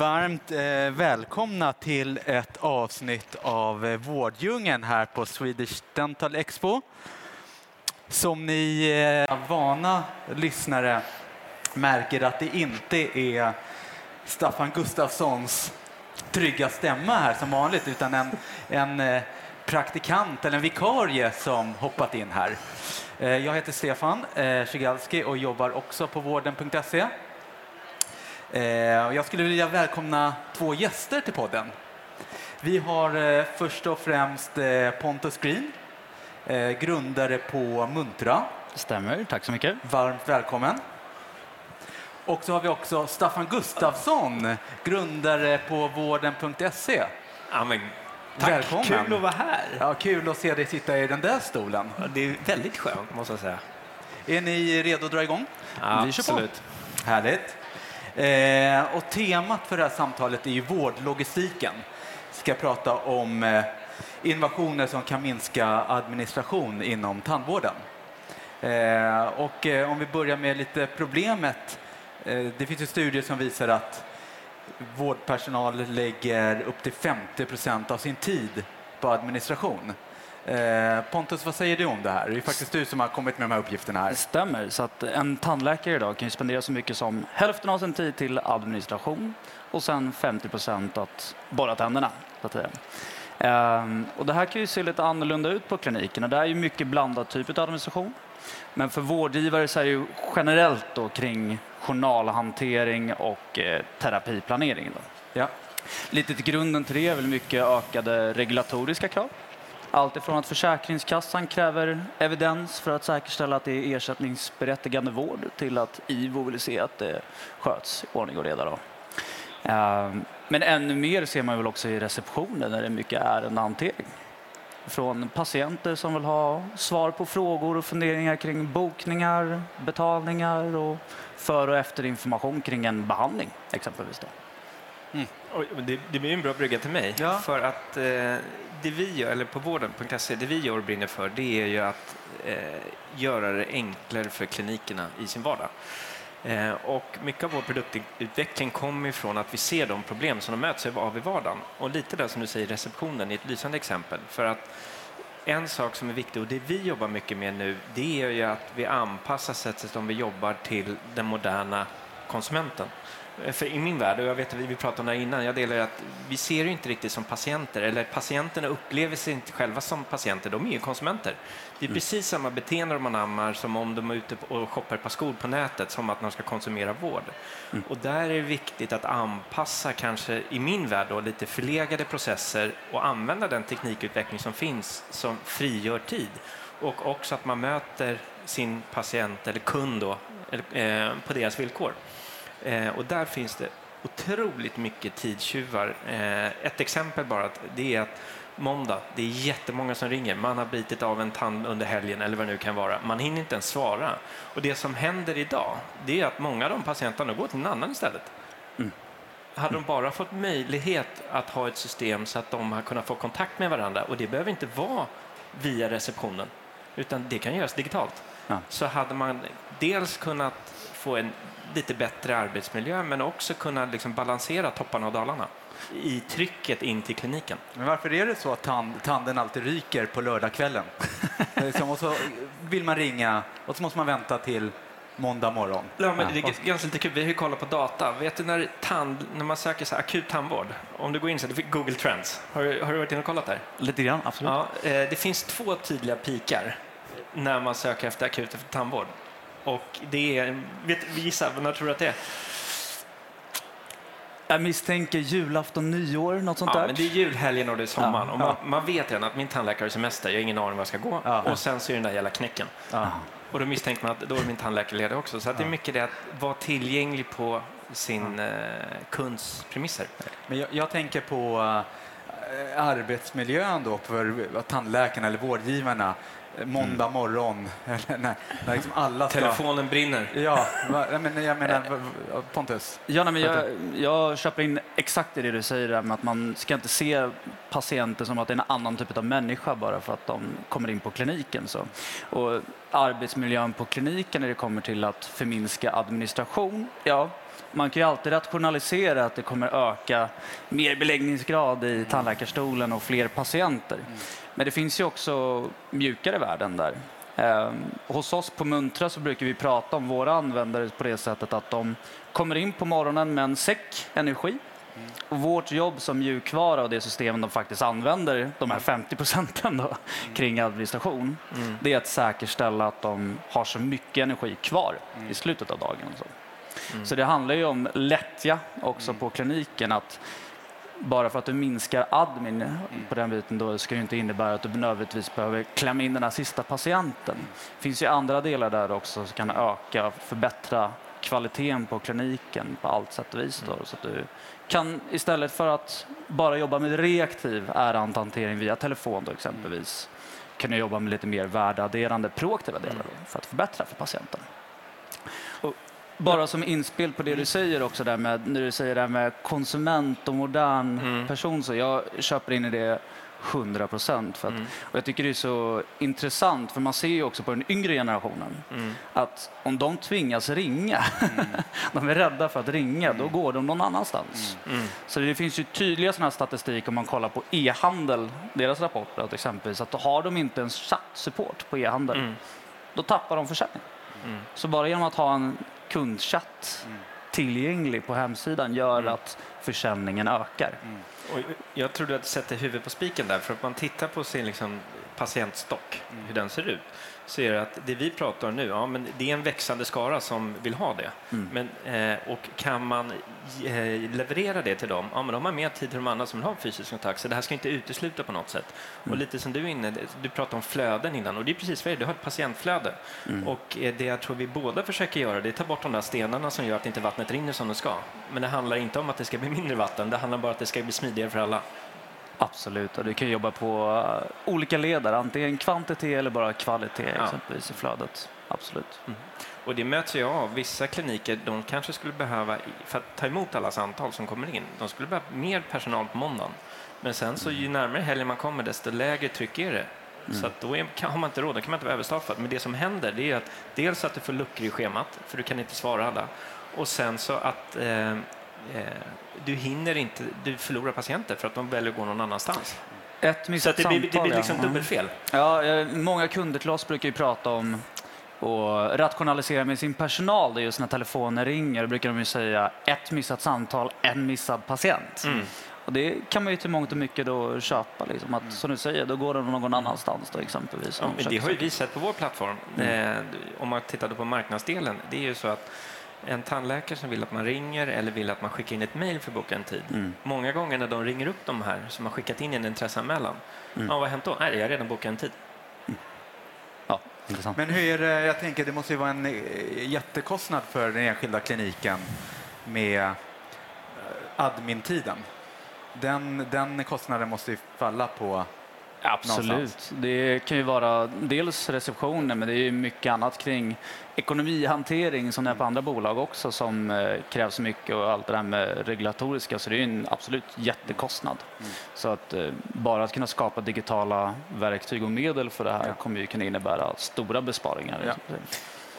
Varmt eh, välkomna till ett avsnitt av eh, Vårddjungeln här på Swedish Dental Expo. Som ni eh, vana lyssnare märker att det inte är Staffan Gustafssons trygga stämma här som vanligt utan en, en eh, praktikant eller en vikarie som hoppat in här. Eh, jag heter Stefan eh, Szygalski och jobbar också på vården.se. Eh, Jag skulle vilja välkomna två gäster till podden. Vi har eh, först och främst eh, Pontus Green, grundare på Muntra. Stämmer, tack så mycket. Varmt välkommen. Och så har vi också Staffan Gustafsson, grundare på vården.se. Ja, men, tack, Välkommen. kul att vara här. Ja, kul att se dig sitta i den där stolen. Ja, Det är väldigt skönt, måste jag säga. Är ni redo att dra igång? Ja, Vi kör på. absolut. Härligt. Eh, och temat för det här samtalet är ju vårdlogistiken. Vi ska prata om eh, innovationer som kan minska administration inom tandvården. Eh, och eh, om vi börjar med lite problemet. Eh, det finns ju studier som visar att vårdpersonal lägger upp till 50 procent av sin tid på administration. Eh, Pontus, vad säger du om det här? Det är faktiskt du som har kommit med de här uppgifterna här. Det stämmer, så att en tandläkare idag kan ju spendera så mycket som hälften av sin tid till administration och sen 50 procent att borra tänderna. Så att säga. Ehm, och det här kan ju se lite annorlunda ut på klinikerna. Det är ju mycket blandad typ av administration. Men för vårdgivare så är det ju generellt då kring journalhantering och eh, terapiplanering. Då. Ja. Lite till grunden till det är väl mycket ökade regulatoriska krav. Allt ifrån att Försäkringskassan kräver evidens för att säkerställa att det är ersättningsberättigande vård till att IVO vill se att det sköts i ordning och reda. Då. Ehm, Men ännu mer ser man väl också i receptionen när det är mycket ärendehantering. Från patienter som vill ha svar på frågor och funderingar kring bokningar, betalningar och före och efterinformation kring en behandling exempelvis. Då. Oj, men det, det blir en bra brygga till mig. Ja. För att eh, det vi gör, eller på vården.se, det vi gör och brinner för, det är ju att eh, göra det enklare för klinikerna i sin vardag. Eh, och mycket av vår produktutveckling kommer ifrån att vi ser de problem som de möts av i vardagen. Och lite där som du säger, receptionen är ett lysande exempel. För att en sak som är viktig och det vi jobbar mycket med nu, det är ju att vi anpassar sättet som vi jobbar till den moderna konsumenten. Eh, För i min värld, och jag vet att vi pratade om det här innan, jag delar att vi ser ju inte riktigt som patienter, eller patienterna upplever sig inte själva som patienter, de är ju konsumenter. Det är precis samma beteende de anammar som om de är ute och shoppar ett par skor på nätet, som att de ska konsumera vård. Och där är det viktigt att anpassa, kanske i min värld, då, lite förlegade processer och använda den teknikutveckling som finns som frigör tid. Och också att man möter sin patient eller kund då, eller, eh, på deras villkor. Eh, och där finns det otroligt mycket tidstjuvar. Eh, ett exempel bara, det är att måndag, det är jättemånga som ringer. Man har bitit av en tand under helgen eller vad det nu kan vara. Man hinner inte ens svara. Och det som händer idag, det är att många av de patienterna går till en annan istället. Hade de bara fått möjlighet att ha ett system så att de har kunnat få kontakt med varandra, och det behöver inte vara via receptionen, utan det kan göras digitalt, Ja. så hade man dels kunnat få en lite bättre arbetsmiljö, men också kunna liksom balansera topparna och dalarna i trycket in till kliniken. Men varför är det så att tand, tanden alltid ryker på lördagskvällen? Och så vill man ringa och så måste man vänta till måndag morgon. Ja, men det är ganska lite kul. Vi har ju kollat på data. Vet du när, tand, när man söker så akut tandvård, om du går in så du fick Google Trends, har, du- har du varit inne och kollat där? Lite grann, absolut. Ja, eh, det finns två tydliga pikar när man söker efter akut tandvård. Och det är, vet, gissa, när tror du att det är? Jag misstänker julafton, nyår, något sånt Ja, där. men det är julhelgen och det är sommaren. Ja, och man, man vet redan att min tandläkare har semester, jag har ingen aning var jag ska gå. Ja. Och sen så är den där jävla knäcken. Ja. Och då misstänker man att då är min tandläkare ledig också. Så det är mycket det att vara tillgänglig på sin eh, kunds premisser. Men jag, jag tänker på äh, arbetsmiljön då för tandläkarna eller vårdgivarna eh, måndag Mm. morgon. När, när liksom alla ska... Telefonen brinner. Ja, va- jag menar, v- Pontus. Ja, nej, men jag, jag köper in exakt i det du säger där med att man ska inte se patienter som att det är en annan typ av människa bara för att de kommer in på kliniken. Så. Och arbetsmiljön på kliniken när det kommer till att förminska administration, ja, man kan ju alltid rationalisera att det kommer öka mer beläggningsgrad i tandläkarstolen och fler patienter. Men det finns ju också mjukare värden där. Eh, hos oss på Muntra så brukar vi prata om våra användare på det sättet att de kommer in på morgonen med en säck energi. Och vårt jobb som mjukvara och det systemen de faktiskt använder, de här 50 procenten då, kring administration, det är att säkerställa att de har så mycket energi kvar i slutet av dagen. Så. så det handlar ju om lättja också på kliniken. att bara för att du minskar admin på den biten då ska det inte innebära att du nödvändigtvis behöver klämma in den här sista patienten. Det finns ju andra delar där också som kan öka, förbättra kvaliteten på kliniken på allt sätt och vis. Då, så att du kan istället för att bara jobba med reaktiv ärendehantering via telefon då exempelvis, kan du jobba med lite mer värdeadderande proaktiva delar då, för att förbättra för patienten. Och bara som inspel på det du säger också där med, när du säger det här med konsument och modern Mm. person, så jag köper in i det 100 procent. Mm. och jag tycker det är så intressant, för man ser ju också på den yngre generationen Mm. att om de tvingas ringa, de är rädda för att ringa, då går de någon annanstans. Mm. Så det finns ju tydliga sådana här statistik om man kollar på e-handel, deras rapporter att exempelvis att har de inte en chatt-support på e-handel, Mm. då tappar de försäljning. Mm. Så bara genom att ha en kundchatt tillgänglig på hemsidan gör Mm. att försäljningen ökar. Och jag tror du att sätter huvudet på spiken där, för att man tittar på sin liksom, patientstock, hur den ser ut, så är det att det vi pratar om nu, ja, men det är en växande skara som vill ha det. Men, eh, och kan man eh, leverera det till dem, ja, men de har mer tid till de andra som vill ha fysisk kontakt, så det här ska inte utesluta på något sätt. Och lite som du är inne, du pratade om flöden innan, och det är precis vad det är, du har ett patientflöde. Och eh, det jag tror vi båda försöker göra, det är att ta bort de där stenarna som gör att inte vattnet rinner som det ska. Men det handlar inte om att det ska bli mindre vatten, det handlar bara om att det ska bli smidigare för alla. Absolut, och du kan jobba på uh, olika ledare, antingen kvantitet eller bara kvalitet Ja. exempelvis i flödet. Absolut. Och det möts jag av. Vissa kliniker de kanske skulle behöva, för att ta emot alla samtal som kommer in, de skulle behöva mer personal på måndagen. Men sen så ju närmare helgen man kommer, desto lägre tryck är det. Så att då är, kan, har man inte råd, då kan man inte vara överstaffad. Men det som händer det är att dels att du får luckor i schemat, för du kan inte svara alla. Och sen så att eh, eh, du hinner inte, du förlorar patienter för att de väljer att gå någon annanstans. Ett Så det blir, det blir ja. liksom Mm. dubbelfel. Ja, eh, många kunder till oss brukar ju prata om och rationalisera med sin personal. Det är just när telefonen ringer. Då brukar de ju säga ett missat samtal, en missad patient. Mm. Och det kan man ju till mångt och mycket då köpa. Liksom. Att, Som du säger, då går de någon annanstans då exempelvis. Ja, men det har ju vi sett på vår plattform. Mm. Eh, om man tittade på marknadsdelen, det är ju så att en tandläkare som vill att man ringer eller vill att man skickar in ett mejl för att boka en tid. Mm. Många gånger när de ringer upp de här som har skickat in en intresseanmälan, Mm. ja, vad har hänt då? Nej, jag har redan bokat en tid. Ja, intressant. Men hur är det, jag tänker det måste ju vara en eh, jättekostnad för den enskilda kliniken med eh, admin-tiden. Den, den kostnaden måste ju falla på... Absolut. någonstans. Det kan ju vara dels receptionen, men det är ju mycket annat kring ekonomihantering som det är på andra bolag också som eh, krävs mycket och allt det där med regulatoriska. Så det är ju en absolut jättekostnad. Så att eh, bara att kunna skapa digitala verktyg och medel för det här Ja. kommer ju kunna innebära stora besparingar. Ja.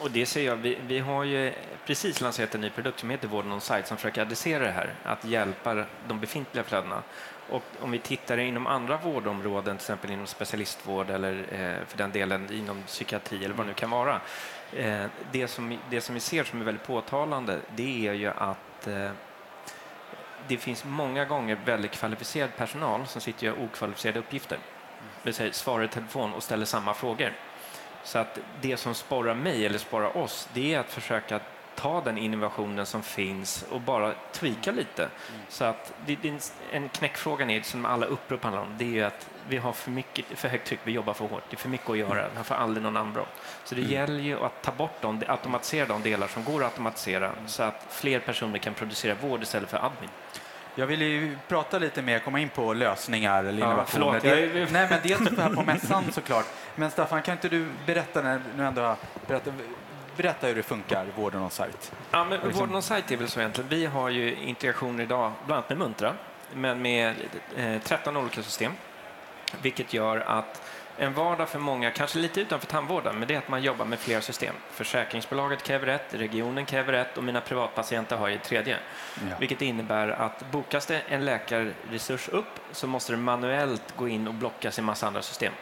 Och det ser jag, vi, vi har ju precis lanserat en ny produkt som heter Vården on site som försöker adressera det här, att hjälpa de befintliga flödena. Och om vi tittar inom andra vårdområden, till exempel inom specialistvård eller eh, för den delen inom psykiatri eller vad det nu kan vara. Eh, det, som, det som vi ser som är väldigt påtalande, det är ju att eh, det finns många gånger väldigt kvalificerad personal som sitter och gör okvalificerade uppgifter. Det vill säga svarar i telefon och ställer samma frågor. Så att det som sporrar mig eller sporrar oss, det är att försöka ta den innovationen som finns och bara tweaka lite. Så att en- knäckfråga är, som alla upprop handlar om, det är att vi har för, mycket, för högt tryck, vi jobbar för hårt, det är för mycket att göra, vi får aldrig någon anbrott. Så det gäller ju att ta bort de, automatisera de delar som går att automatisera så att fler personer kan producera vård istället för admin. Jag vill ju prata lite mer, komma in på lösningar eller Ja, innovationer. förlåt, jag Det- är- Nej, men dels här på mässan såklart. Men Staffan, kan inte du berätta, när du ändå har- berätta, hur det funkar, vården on site? Ja, men Liksom- Vården on site är väl så egentligen. Vi har ju integrationer idag, bland annat med Muntra, men med eh, 13 olika system. Vilket gör att en vardag för många, kanske lite utanför tandvården, men det är att man jobbar med flera system. Försäkringsbolaget kräver ett, regionen kräver ett och mina privatpatienter har ett tredje. Ja. Vilket innebär att bokas det en läkarresurs upp så måste det manuellt gå in och blockas i massa andra system.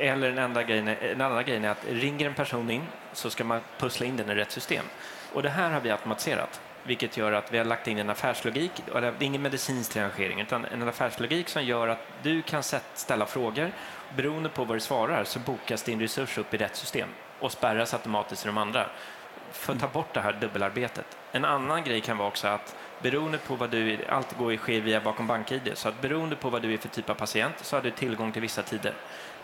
Eller en enda grejen är, annan grej är att ringer en person in så ska man pussla in den i rätt system. Och det här har vi automatiserat, vilket gör att vi har lagt in en affärslogik, eller det är ingen medicinsk triangering, utan en affärslogik som gör att du kan ställa frågor. Beroende på vad du svarar så bokas din resurs upp i rätt system och spärras automatiskt i de andra för att ta bort det här dubbelarbetet. En annan grej kan vara också att beroende på vad du, allt går sker via bakom bank-id, så att beroende på vad du är för typ av patient så har du tillgång till vissa tider.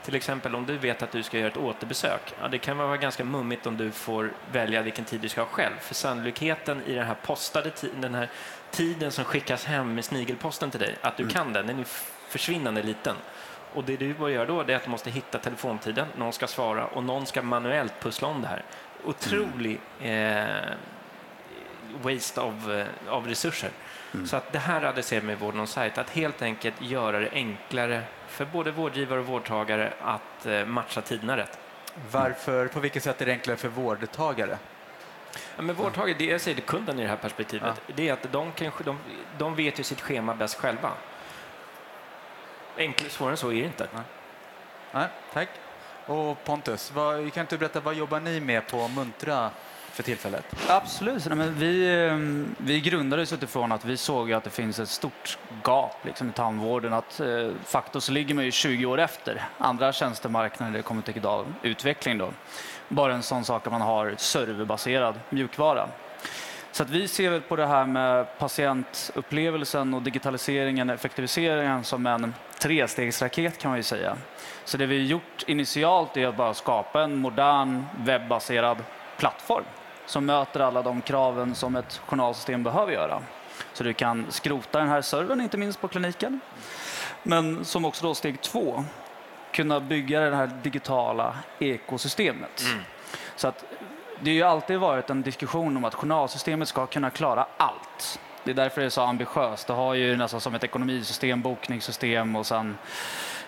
Till exempel om du vet att du ska göra ett återbesök, ja, det kan vara ganska mummigt om du får välja vilken tid du ska ha själv, för sannolikheten i den här postade tiden, den här tiden som skickas hem med snigelposten till dig, att du kan den, den är försvinnande liten. Och det du bör göra då är att du måste hitta telefontiden, någon ska svara och någon ska manuellt pussla om det här. Otrolig eh, waste av, eh, av resurser. Så att det här adresserar med Vården on site, att helt enkelt göra det enklare för både vårdgivare och vårdtagare att eh, matcha tiderna rätt. Varför, på vilket sätt är det enklare för vårdtagare? Ja, men vårdtagare, det jag säger till kunden i det här perspektivet, det är att de, kan, de, de vet ju sitt schema bäst själva. Enklare, svårare än så är det inte. Nej, tack. Och Pontus, vad, kan inte du berätta, vad jobbar ni med på Muntra för tillfället? Absolut. Nej, men vi, ehm, vi grundades utifrån att vi såg att det finns ett stort gap liksom, i tandvården. Att eh, faktiskt så ligger man ju 20 år efter andra tjänstemarknader kommer till utveckling. Då. Bara en sån sak att man har serverbaserad mjukvara. Så att vi ser väl på det här med patientupplevelsen och digitaliseringen, effektiviseringen som en trestegsraket kan man ju säga. Så det vi gjort initialt är att bara skapa en modern webbaserad plattform som möter alla de kraven som ett journalsystem behöver göra. Så du kan skrota den här servern, inte minst på kliniken. Men som också då steg två, kunna bygga det här digitala ekosystemet. Så att det har ju alltid varit en diskussion om att journalsystemet ska kunna klara allt. Det är därför det är så ambitiöst. Det har ju nästan som ett ekonomisystem, bokningssystem och sen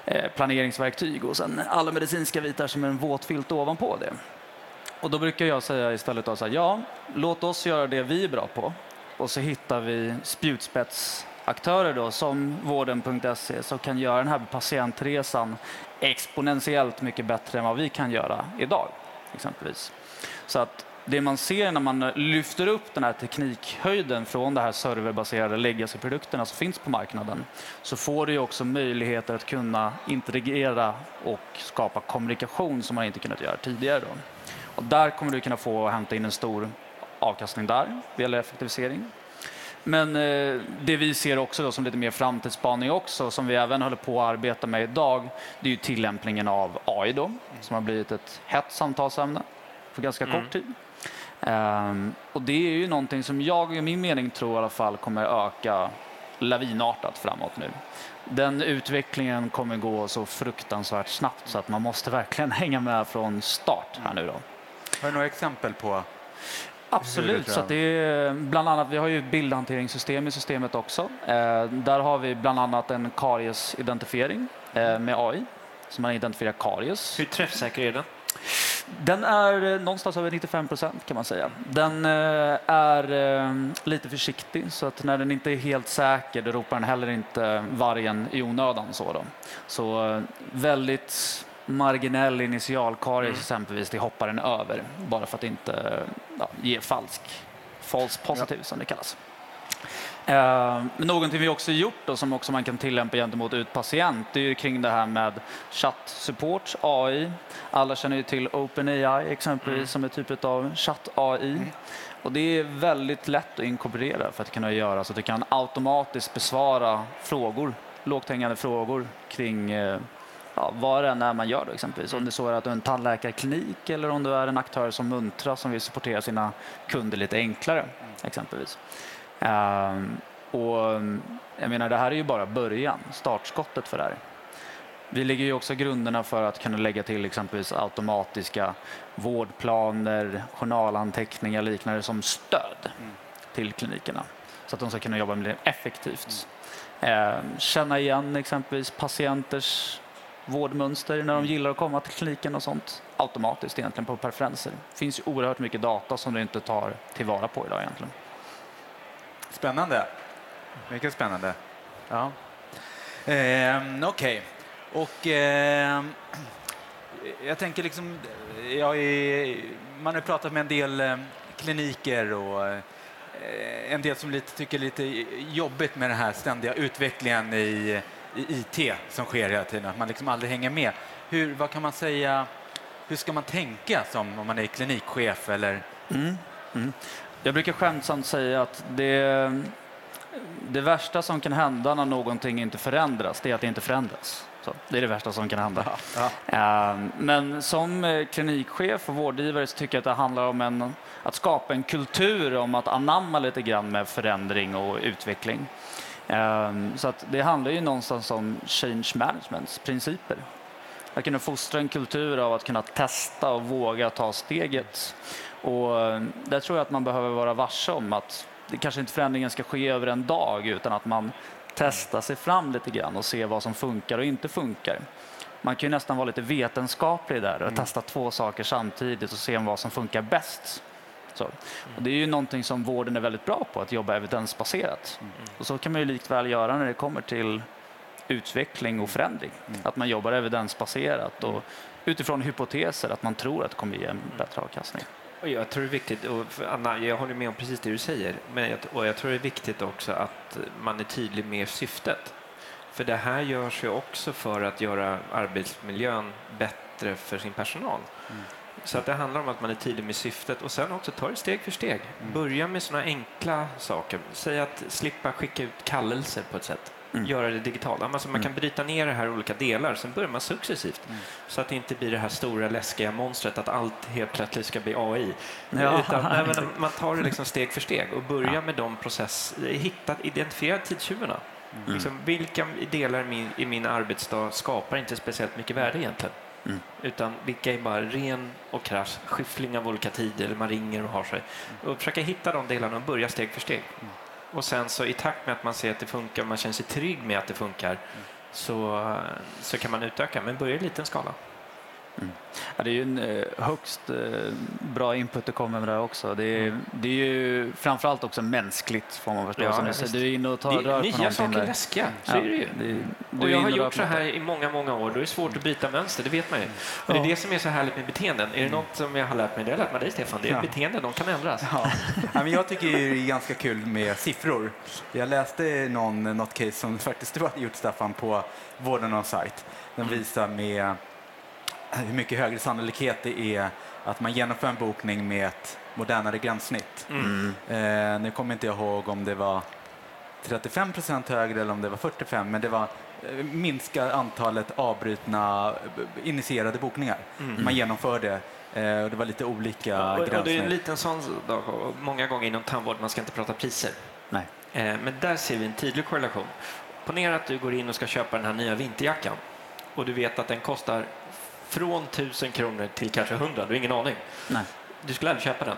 eh, planeringsverktyg och sen alla medicinska bitar som är en våt filt ovanpå det. Och då brukar jag säga istället då så här, ja, låt oss göra det vi är bra på och så hittar vi spjutspetsaktörer då som vården.se som kan göra den här patientresan exponentiellt mycket bättre än vad vi kan göra idag exempelvis. Så att det man ser när man eh, lyfter upp den här teknikhöjden från de här serverbaserade legacy-produkterna som finns på marknaden så får du ju också möjligheter att kunna integrera och skapa kommunikation som man inte kunnat göra tidigare. Då. Och där kommer du kunna få och hämta in en stor avkastning där, det gäller effektivisering. Men eh, det vi ser också då som lite mer framtidsspaning också, som vi även håller på att arbeta med idag, det är ju tillämpningen av AI då, som har blivit ett hett samtalsämne för ganska kort tid. Ehm, och det är ju någonting som jag i min mening tror i alla fall kommer öka lavinartat framåt nu. Den utvecklingen kommer gå så fruktansvärt snabbt så att man måste verkligen hänga med från start här nu då. Har du några exempel på? Absolut, så det är bland annat, vi har ju bildhanteringssystem i systemet också. Eh, där har vi bland annat en kariesidentifiering eh, med AI, så man identifierar karies. Hur träffsäker är den? Den är eh, någonstans över 95 procent kan man säga. Den eh, är eh, lite försiktig så att när den inte är helt säker då ropar den heller inte vargen i onödan. Så, då. så väldigt marginell initialkaries exempelvis, det hoppar den över bara för att inte ja, ge falsk, false positive som det kallas. Eh, men någonting vi också gjort och som också man kan tillämpa gentemot utpatient, det är ju kring det här med chattsupport, AI. Alla känner ju till OpenAI exempelvis Mm. som är typ av chatt-AI. Och det är väldigt lätt att inkorporera för att kunna göra så att du kan automatiskt besvara frågor, lågt hängande frågor kring eh, ja, vad det än är man gör då exempelvis. Om det så är att du är en tandläkarklinik eller om du är en aktör som Muntra som vill supportera sina kunder lite enklare exempelvis. Ehm, och mm, jag menar, det här är ju bara början, startskottet för det här. Vi lägger ju också grunderna för att kunna lägga till exempelvis automatiska vårdplaner, journalanteckningar och liknande som stöd till klinikerna så att de ska kunna jobba mer effektivt. Eh, känna igen exempelvis patienters vårdmönster när de gillar att komma till kliniken och sånt automatiskt egentligen på preferenser. Det finns ju oerhört mycket data som du inte tar tillvara på idag egentligen. Spännande. Mycket spännande. Ja. Ehm, Okej. Okay. Och eh, jag tänker liksom, jag är, man har pratat med en del eh, kliniker och eh, en del som lite, tycker lite jobbigt med den här ständiga utvecklingen i, i IT som sker hela tiden, att man liksom aldrig hänger med. Hur, vad kan man säga, hur ska man tänka som om man är klinikchef eller Mm. Mm. Jag brukar skämtsamt säga att det, det värsta som kan hända när någonting inte förändras, det är att det inte förändras. Så, det är det värsta som kan hända. Eh, Men som eh, klinikchef och vårdgivare så tycker jag att det handlar om en, att skapa en kultur om att anamma lite grann med förändring och utveckling. Eh, Så att det handlar ju någonstans om change managements principer. Att kunna fostra en kultur av att kunna testa och våga ta steget. Och eh, där tror jag att man behöver vara varse om att det kanske inte förändringen ska ske över en dag utan att man testar sig fram lite grann och ser vad som funkar och inte funkar. Man kan ju nästan vara lite vetenskaplig där och testa två saker samtidigt och se vad som funkar bäst. Så. Och det är ju någonting som vården är väldigt bra på, att jobba evidensbaserat. Och så kan man ju likt väl göra när det kommer till utveckling och förändring. Att man jobbar evidensbaserat och utifrån hypoteser att man tror att det kommer ge en bättre avkastning. Och jag tror det är viktigt, och Anna, jag håller med om precis det du säger, men jag, och jag tror det är viktigt också att man är tydlig med syftet. För det här görs ju också för att göra arbetsmiljön bättre för sin personal. Så att det handlar om att man är tydlig med syftet och sen också ta det steg för steg. Börja med sådana enkla saker. Säg att slippa skicka ut kallelser på ett sätt. Göra det digitalt. Alltså man kan bryta ner det här i olika delar, sen börjar man successivt. Så att det inte blir det här stora läskiga monstret att allt helt plötsligt ska bli AI. Ja, Utan, nej, man tar det liksom steg för steg och börjar med de process... Hitta, identifiera tidstjuvarna. Liksom, vilka delar i min, i min arbetsdag skapar inte speciellt mycket värde egentligen? Utan vilka är bara ren och krass skyffling av olika tider, man ringer och har sig. Och försöka hitta de delarna och börja steg för steg. Och sen så i takt med att man ser att det funkar man känner sig trygg med att det funkar så, så kan man utöka, men börja i liten skala. Ja, det är ju en eh, högst eh, bra input du kommer med där också. Det är, det är ju framförallt också mänskligt får man förstå. Ja, som du, du är inne och tar Det, rör nya saker är där. läskiga, så Ja, är det ju. det, du Och är jag har gjort så här i många, många år. Då är det svårt att bryta mönster, det vet man ju. Och det är det som är så härligt med beteenden. Är det något som jag har lärt mig, det har jag lärt mig dig Stefan, det är Ja. beteenden, de kan ändras. Ja. Ja, men jag tycker det är ganska kul med siffror. Jag läste någon, något case som faktiskt du har gjort Staffan på Vården on site. Den visar med hur mycket högre sannolikhet det är att man genomför en bokning med ett modernare gränssnitt. Mm. Eh, nu kommer inte jag ihåg om det var 35 procent högre eller om det var 45, men det var eh, minskar antalet avbrutna eh, initierade bokningar. Man genomförde eh, och det var lite olika Mm. Och, och det är en gränssnitt. liten sån och många gånger inom tandvård, man ska inte prata priser. Nej. Eh, Men där ser vi en tydlig korrelation. Ponera att du går in och ska köpa den här nya vinterjackan och du vet att den kostar från 1000 kronor till kanske 100, du har ingen aning. Nej. Du skulle aldrig köpa den.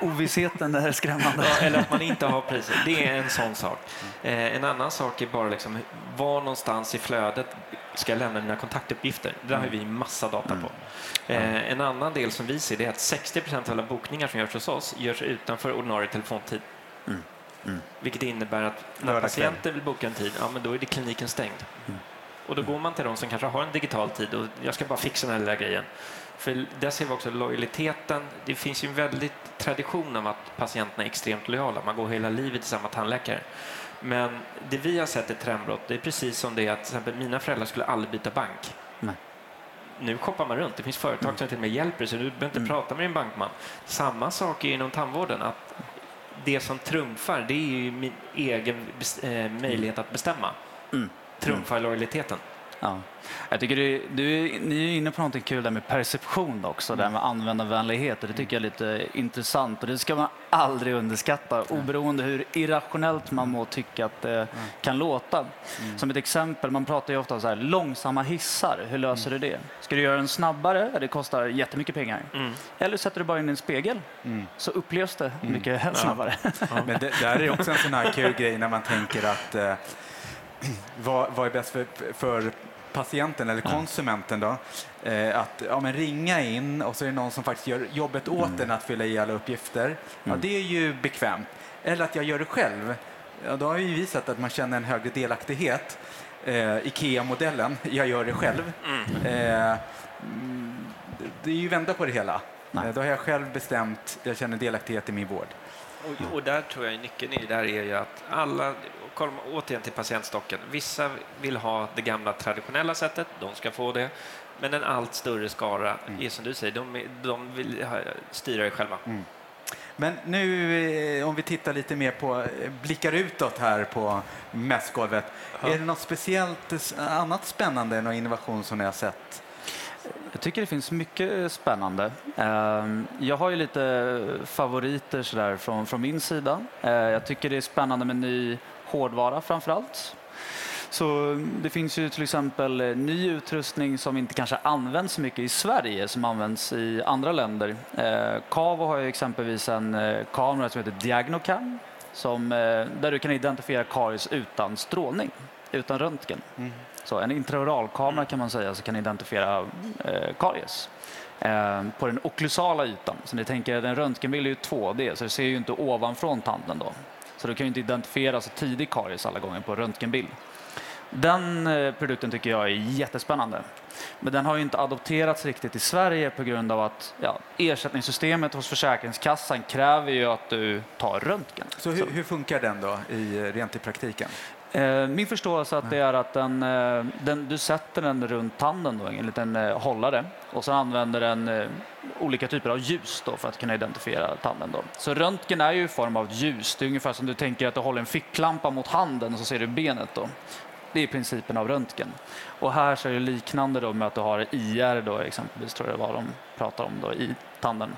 Ovissheten är skrämmande. Ja, eller att man inte har priser. Det är en sån sak. Eh, en annan sak är bara liksom, var någonstans i flödet ska jag lämna mina kontaktuppgifter? Det har vi massa data på. Eh, en annan del som vi ser det är att 60 procent av alla bokningar som görs hos oss görs utanför ordinarie telefontid. Vilket innebär att när patienter vill boka en tid, ja men då är det kliniken stängd. Och då går man till de som kanske har en digital tid och jag ska bara fixa den här lilla grejen. För där ser vi också lojaliteten. Det finns ju en väldigt tradition av att patienterna är extremt lojala. Man går hela livet till samma tandläkare. Men det vi har sett i trendbrott, det är precis som det att till exempel mina föräldrar skulle aldrig byta bank. Nej. Nu shoppar man runt. Det finns företag som till och med hjälper så du behöver inte prata med din bankman. Samma sak är inom tandvården. Att det som trumfar, det är ju min egen eh, möjlighet att bestämma. Mm. Trumfar lojaliteten. Ja. Jag tycker du, är- ni är inne på något kul där med perception också, där med användarvänlighet. Det tycker jag är lite intressant och det ska man aldrig underskatta oberoende hur irrationellt man må tycka att det kan låta. Som ett exempel, man pratar ju ofta om så här, långsamma hissar. Hur löser du det? Ska du göra den snabbare? Ja, Det kostar jättemycket pengar. Mm. Eller sätter du bara in en spegel så upplevs det mycket snabbare. Men det där är också en sån här kul grej när man tänker att eh, vad, vad är bäst för, för patienten eller konsumenten då? Eh, att ja, men ringa in och så är det någon som faktiskt gör jobbet åt en att fylla i alla uppgifter. Ja, det är ju bekvämt. Eller att jag gör det själv. Ja, då har ju visat att man känner en högre delaktighet. Eh, Ikea-modellen, jag gör det själv. Eh, mm, det är ju vända på det hela. Nej. Eh, Då har jag själv bestämt, jag känner delaktighet i min vård. Och, och där tror jag nyckeln i det där är ju att alla, kolla återigen till patientstocken, vissa vill ha det gamla traditionella sättet, de ska få det, men en allt större skara är som du säger, de, de vill styra det själva. Men nu eh, om vi tittar lite mer på, eh, blickar utåt här på mässgolvet. Är det något speciellt eh, annat spännande, någon innovation som ni har sett? Jag tycker det finns mycket eh, spännande. Ehm, jag har ju lite favoriter sådär från, från min sida. Eh, jag tycker det är spännande med ny hårdvara framför allt. Så mm, det finns ju till exempel eh, ny utrustning som inte kanske används så mycket i Sverige som används i andra länder. Cavo har ju exempelvis en kamera som heter Diagnocam som, där du kan identifiera karies utan strålning, utan röntgen. Mm. Så en intraoralkamera kan man säga så kan identifiera eh, karies eh, på den okklusala ytan. Så ni tänker, en röntgenbild är ju 2D så det ser ju inte ovanfrån tanden då. Så du kan ju inte identifiera så tidig karies alla gånger på röntgenbild. Den eh, produkten tycker jag är jättespännande. Men den har ju inte adopterats riktigt i Sverige på grund av att ja, ersättningssystemet hos Försäkringskassan kräver ju att du tar röntgen. Så hur, hur funkar den då i, rent i praktiken? Eh, min förståelse att det är att den, eh, den, du sätter den runt tanden, då, en liten eh, hållare, och så använder den olika typer av ljus då för att kunna identifiera tanden. Då. Så röntgen är ju i form av ljus. Det är ungefär som du tänker att du håller en ficklampa mot handen och så ser du benet. Då. Det är principen av röntgen. Och här så är det liknande då med att du har IR då, exempelvis, tror jag var de pratar om då, i tanden.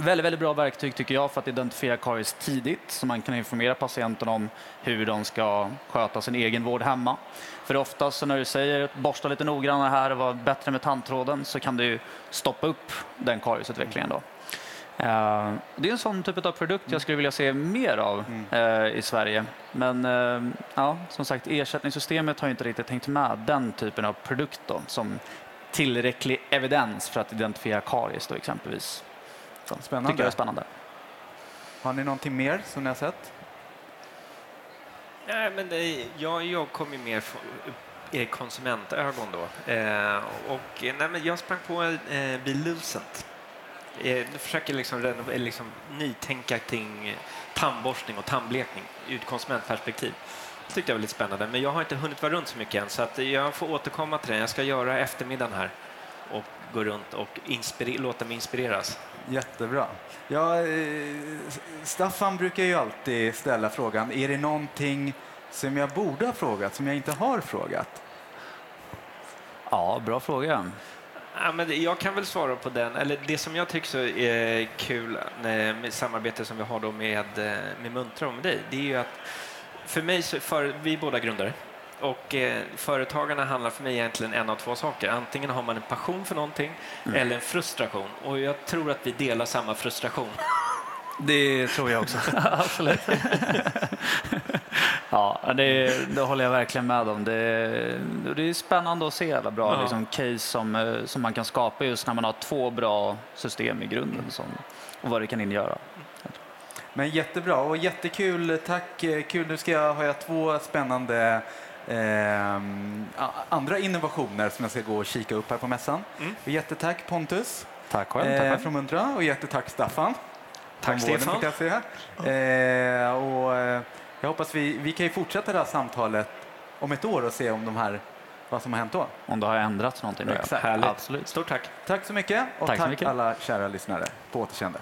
Väldigt, väldigt bra verktyg tycker jag för att identifiera karies tidigt så man kan informera patienten om hur de ska sköta sin egen vård hemma. För oftast så när du säger att borsta lite noggrannare här och vara bättre med tandtråden så kan du stoppa upp den kariesutvecklingen. Då. Eh, Det är en sån typ av produkt jag skulle vilja se mer av eh, i Sverige. Men eh, ja, som sagt, ersättningssystemet har inte riktigt hängt med den typen av produkt då, som tillräcklig evidens för att identifiera karies då, exempelvis. Så, Spännande. Tycker jag är spännande. Har ni någonting mer som ni har sett? Nej, men det, jag, jag kom ju mer från i konsumentögon då. Eh, och, nej, men jag sprang på eh, bil Lucent. Eh, jag försöker liksom, liksom nytänka kring tandborstning och tandblekning ur ett konsumentperspektiv. Det tyckte jag var lite spännande, men jag har inte hunnit vara runt så mycket än så att jag får återkomma till det. Jag ska göra eftermiddagen här och gå runt och låta mig inspireras. Jättebra. Ja, eh, Staffan brukar ju alltid ställa frågan, är det någonting som jag borde ha frågat, som jag inte har frågat? Ja, bra fråga. Ja, men jag kan väl svara på den. Eller det som jag tycker så är kul eh, med samarbetet som vi har då med, eh, med Muntra och med dig, det är ju att för mig, så för, vi är båda grundare och eh, företagarna handlar för mig egentligen en av två saker. Antingen har man en passion för någonting eller en frustration och jag tror att vi delar samma frustration. Det tror jag också. Absolut. ja, det, det håller jag verkligen med om. Det, det är spännande att se alla bra Ja. liksom, case som, eh, som man kan skapa just när man har två bra system i grunden som, och vad det kan ingöra. Men jättebra och jättekul. Tack. Kul. Nu ska jag, har jag två spännande a- andra innovationer som jag ska gå och kika upp här på mässan. Mm. Jättetack Pontus Tack själv. eh, Tack själv. från Muntra och jättetack Staffan. Tack, Stefan. Eh, och, eh, jag hoppas vi, vi kan ju fortsätta det här samtalet om ett år och se om de här, vad som har hänt då. Om det har ändrats någonting. Exakt. Härligt. Absolut. Stort tack. Tack så mycket och Tack tack, så mycket. alla kära lyssnare. På återseende.